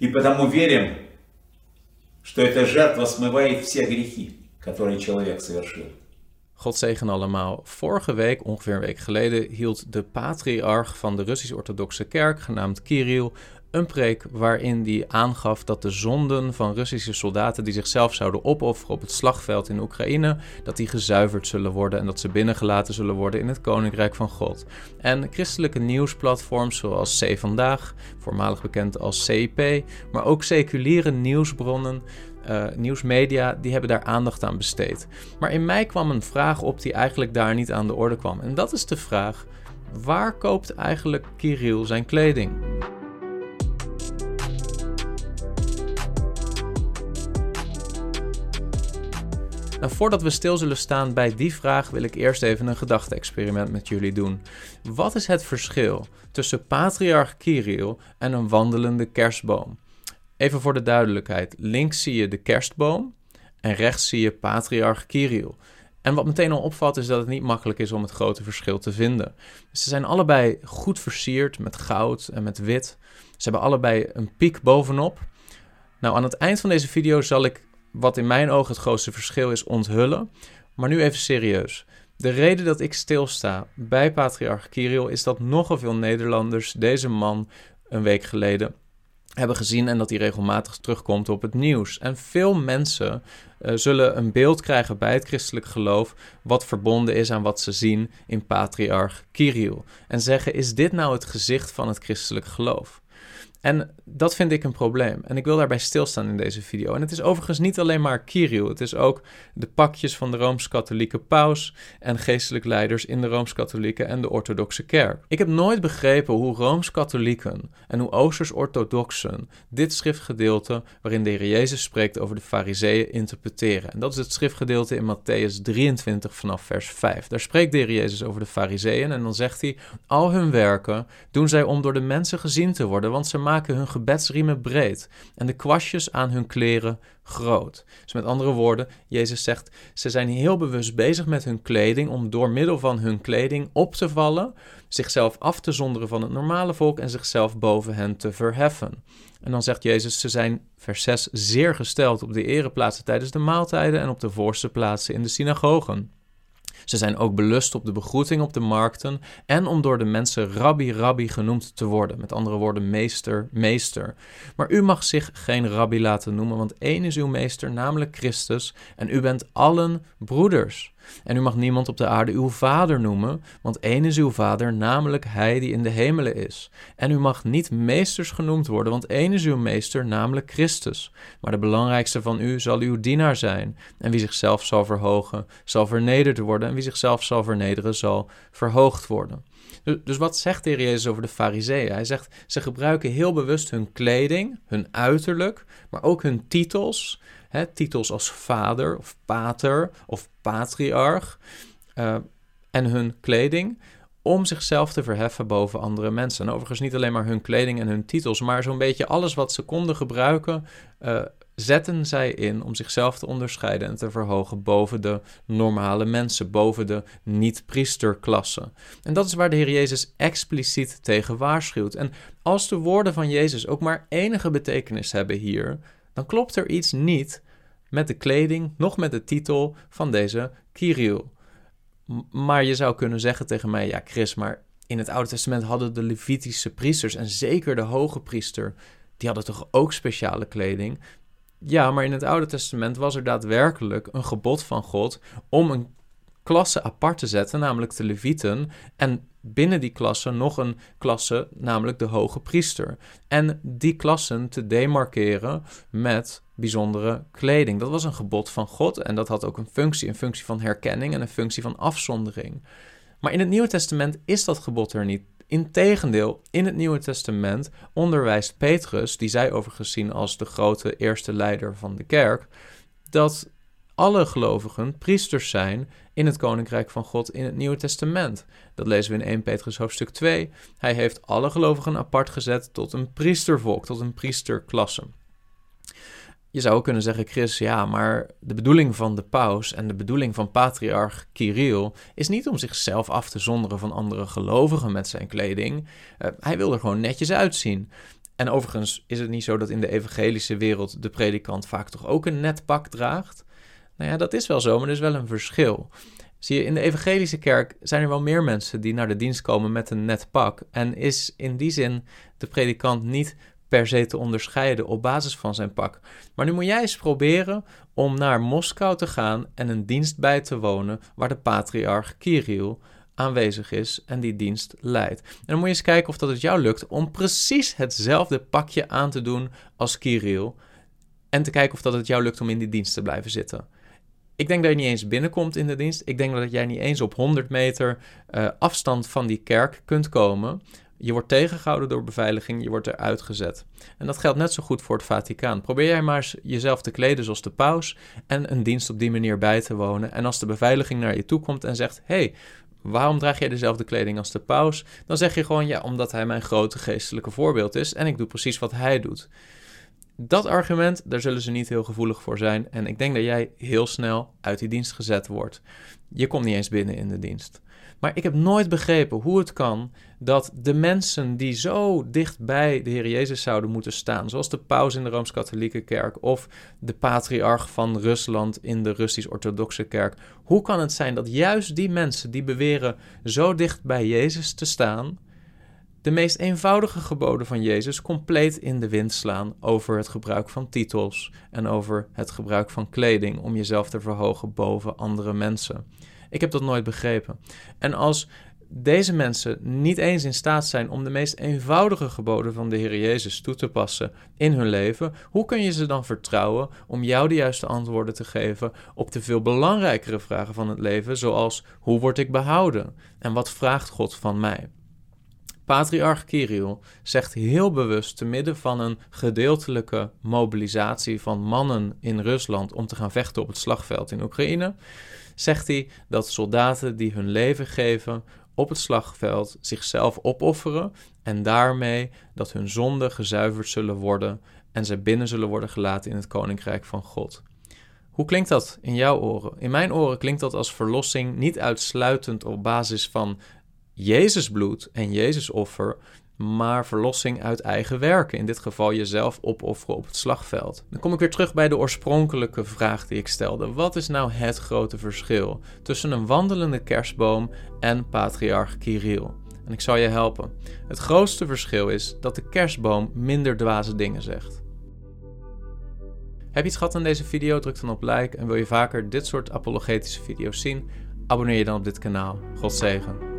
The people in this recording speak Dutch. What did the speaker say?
И потому верим, что эта жертва смывает все грехи, которые человек совершил. God zegen allemaal. Vorige week, ongeveer een week geleden, hield de patriarch van de Russisch-Orthodoxe Kerk, genaamd Kirill, een preek waarin hij aangaf dat de zonden van Russische soldaten die zichzelf zouden opofferen op het slagveld in Oekraïne, dat die gezuiverd zullen worden en dat ze binnengelaten zullen worden in het Koninkrijk van God. En christelijke nieuwsplatforms zoals C Vandaag, voormalig bekend als CIP, maar ook seculiere nieuwsbronnen uh, nieuwsmedia, die hebben daar aandacht aan besteed. Maar in mij kwam een vraag op die eigenlijk daar niet aan de orde kwam. En dat is de vraag: waar koopt eigenlijk Kirill zijn kleding? Nou, voordat we stil zullen staan bij die vraag, wil ik eerst even een gedachte-experiment met jullie doen. Wat is het verschil tussen patriarch Kirill en een wandelende kerstboom? Even voor de duidelijkheid: links zie je de kerstboom en rechts zie je patriarch Kirill. En wat meteen al opvalt is dat het niet makkelijk is om het grote verschil te vinden. Ze zijn allebei goed versierd met goud en met wit. Ze hebben allebei een piek bovenop. Nou, aan het eind van deze video zal ik wat in mijn ogen het grootste verschil is onthullen. Maar nu even serieus. De reden dat ik stilsta bij patriarch Kirill is dat nogal veel Nederlanders deze man een week geleden hebben gezien en dat hij regelmatig terugkomt op het nieuws. En veel mensen uh, zullen een beeld krijgen bij het christelijk geloof wat verbonden is aan wat ze zien in patriarch Kirill. En zeggen: is dit nou het gezicht van het christelijk geloof? En dat vind ik een probleem. En ik wil daarbij stilstaan in deze video. En het is overigens niet alleen maar Kirill. Het is ook de pakjes van de Rooms-Katholieke paus en geestelijk leiders in de Rooms-Katholieke en de Orthodoxe Kerk. Ik heb nooit begrepen hoe Rooms-Katholieken en hoe Oosters-Orthodoxen dit schriftgedeelte waarin de Heer Jezus spreekt over de Fariseeën interpreteren. En dat is het schriftgedeelte in Matthäus 23 vanaf vers 5. Daar spreekt de Heer Jezus over de Fariseeën en dan zegt hij: Al hun werken doen zij om door de mensen gezien te worden, want ze maken maken hun gebedsriemen breed en de kwastjes aan hun kleren groot. Dus met andere woorden, Jezus zegt, ze zijn heel bewust bezig met hun kleding om door middel van hun kleding op te vallen, zichzelf af te zonderen van het normale volk en zichzelf boven hen te verheffen. En dan zegt Jezus, ze zijn, vers 6, zeer gesteld op de ereplaatsen tijdens de maaltijden en op de voorste plaatsen in de synagogen. Ze zijn ook belust op de begroeting op de markten en om door de mensen rabbi rabbi genoemd te worden. Met andere woorden, meester, meester. Maar u mag zich geen rabbi laten noemen, want één is uw meester, namelijk Christus, en u bent allen broeders. En u mag niemand op de aarde uw vader noemen, want één is uw vader, namelijk hij die in de hemelen is. En u mag niet meesters genoemd worden, want één is uw meester, namelijk Christus. Maar de belangrijkste van u zal uw dienaar zijn. En wie zichzelf zal verhogen, zal vernederd worden, en wie zichzelf zal vernederen, zal verhoogd worden. Dus, dus wat zegt de Jezus over de Fariseeën? Hij zegt, ze gebruiken heel bewust hun kleding, hun uiterlijk, maar ook hun titels Titels als vader of pater of patriarch uh, en hun kleding om zichzelf te verheffen boven andere mensen. En overigens niet alleen maar hun kleding en hun titels, maar zo'n beetje alles wat ze konden gebruiken, uh, zetten zij in om zichzelf te onderscheiden en te verhogen boven de normale mensen, boven de niet-priesterklasse. En dat is waar de Heer Jezus expliciet tegen waarschuwt. En als de woorden van Jezus ook maar enige betekenis hebben hier, dan klopt er iets niet met de kleding, nog met de titel van deze Kirill. Maar je zou kunnen zeggen tegen mij, ja Chris, maar in het Oude Testament hadden de Levitische priesters en zeker de hoge priester, die hadden toch ook speciale kleding? Ja, maar in het Oude Testament was er daadwerkelijk een gebod van God om een klasse apart te zetten, namelijk de Levieten. En binnen die klasse nog een klasse, namelijk de hoge priester. En die klassen te demarkeren met bijzondere kleding. Dat was een gebod van God en dat had ook een functie, een functie van herkenning en een functie van afzondering. Maar in het Nieuwe Testament is dat gebod er niet. Integendeel, in het Nieuwe Testament onderwijst Petrus, die zij overigens zien als de grote eerste leider van de kerk, dat alle gelovigen priesters zijn in het koninkrijk van God in het Nieuwe Testament. Dat lezen we in 1 Petrus hoofdstuk 2. Hij heeft alle gelovigen apart gezet tot een priestervolk, tot een priesterklasse. Je zou ook kunnen zeggen, Chris, ja, maar de bedoeling van de paus en de bedoeling van patriarch Kirill is niet om zichzelf af te zonderen van andere gelovigen met zijn kleding. Uh, hij wil er gewoon netjes uitzien. En overigens is het niet zo dat in de evangelische wereld de predikant vaak toch ook een net pak draagt. Nou ja, dat is wel zo, maar er is wel een verschil. Zie je, in de evangelische kerk zijn er wel meer mensen die naar de dienst komen met een net pak. En is in die zin de predikant niet per se te onderscheiden op basis van zijn pak. Maar nu moet jij eens proberen om naar Moskou te gaan en een dienst bij te wonen waar de patriarch Kirill aanwezig is en die dienst leidt. En dan moet je eens kijken of dat het jou lukt om precies hetzelfde pakje aan te doen als Kirill en te kijken of dat het jou lukt om in die dienst te blijven zitten. Ik denk dat je niet eens binnenkomt in de dienst. Ik denk dat jij niet eens op 100 meter uh, afstand van die kerk kunt komen. Je wordt tegengehouden door beveiliging, je wordt eruit gezet. En dat geldt net zo goed voor het Vaticaan. Probeer jij maar jezelf te kleden zoals de paus en een dienst op die manier bij te wonen. En als de beveiliging naar je toe komt en zegt: hey, waarom draag jij dezelfde kleding als de paus? Dan zeg je gewoon: ja, omdat hij mijn grote geestelijke voorbeeld is en ik doe precies wat hij doet. Dat argument, daar zullen ze niet heel gevoelig voor zijn. En ik denk dat jij heel snel uit die dienst gezet wordt. Je komt niet eens binnen in de dienst. Maar ik heb nooit begrepen hoe het kan dat de mensen die zo dicht bij de Heer Jezus zouden moeten staan, zoals de paus in de Rooms-Katholieke Kerk of de patriarch van Rusland in de Russisch-Orthodoxe Kerk, hoe kan het zijn dat juist die mensen die beweren zo dicht bij Jezus te staan, de meest eenvoudige geboden van Jezus compleet in de wind slaan over het gebruik van titels en over het gebruik van kleding om jezelf te verhogen boven andere mensen. Ik heb dat nooit begrepen. En als deze mensen niet eens in staat zijn om de meest eenvoudige geboden van de Heer Jezus toe te passen in hun leven, hoe kun je ze dan vertrouwen om jou de juiste antwoorden te geven op de veel belangrijkere vragen van het leven, zoals hoe word ik behouden en wat vraagt God van mij? Patriarch Kirill zegt heel bewust te midden van een gedeeltelijke mobilisatie van mannen in Rusland om te gaan vechten op het slagveld in Oekraïne, zegt hij dat soldaten die hun leven geven op het slagveld zichzelf opofferen en daarmee dat hun zonden gezuiverd zullen worden en zij binnen zullen worden gelaten in het koninkrijk van God. Hoe klinkt dat in jouw oren? In mijn oren klinkt dat als verlossing niet uitsluitend op basis van Jezus bloed en Jezus offer, maar verlossing uit eigen werken. In dit geval jezelf opofferen op het slagveld. Dan kom ik weer terug bij de oorspronkelijke vraag die ik stelde. Wat is nou het grote verschil tussen een wandelende kerstboom en patriarch Kirill? En ik zal je helpen. Het grootste verschil is dat de kerstboom minder dwaze dingen zegt. Heb je iets gehad aan deze video? Druk dan op like en wil je vaker dit soort apologetische video's zien? Abonneer je dan op dit kanaal. God zegen.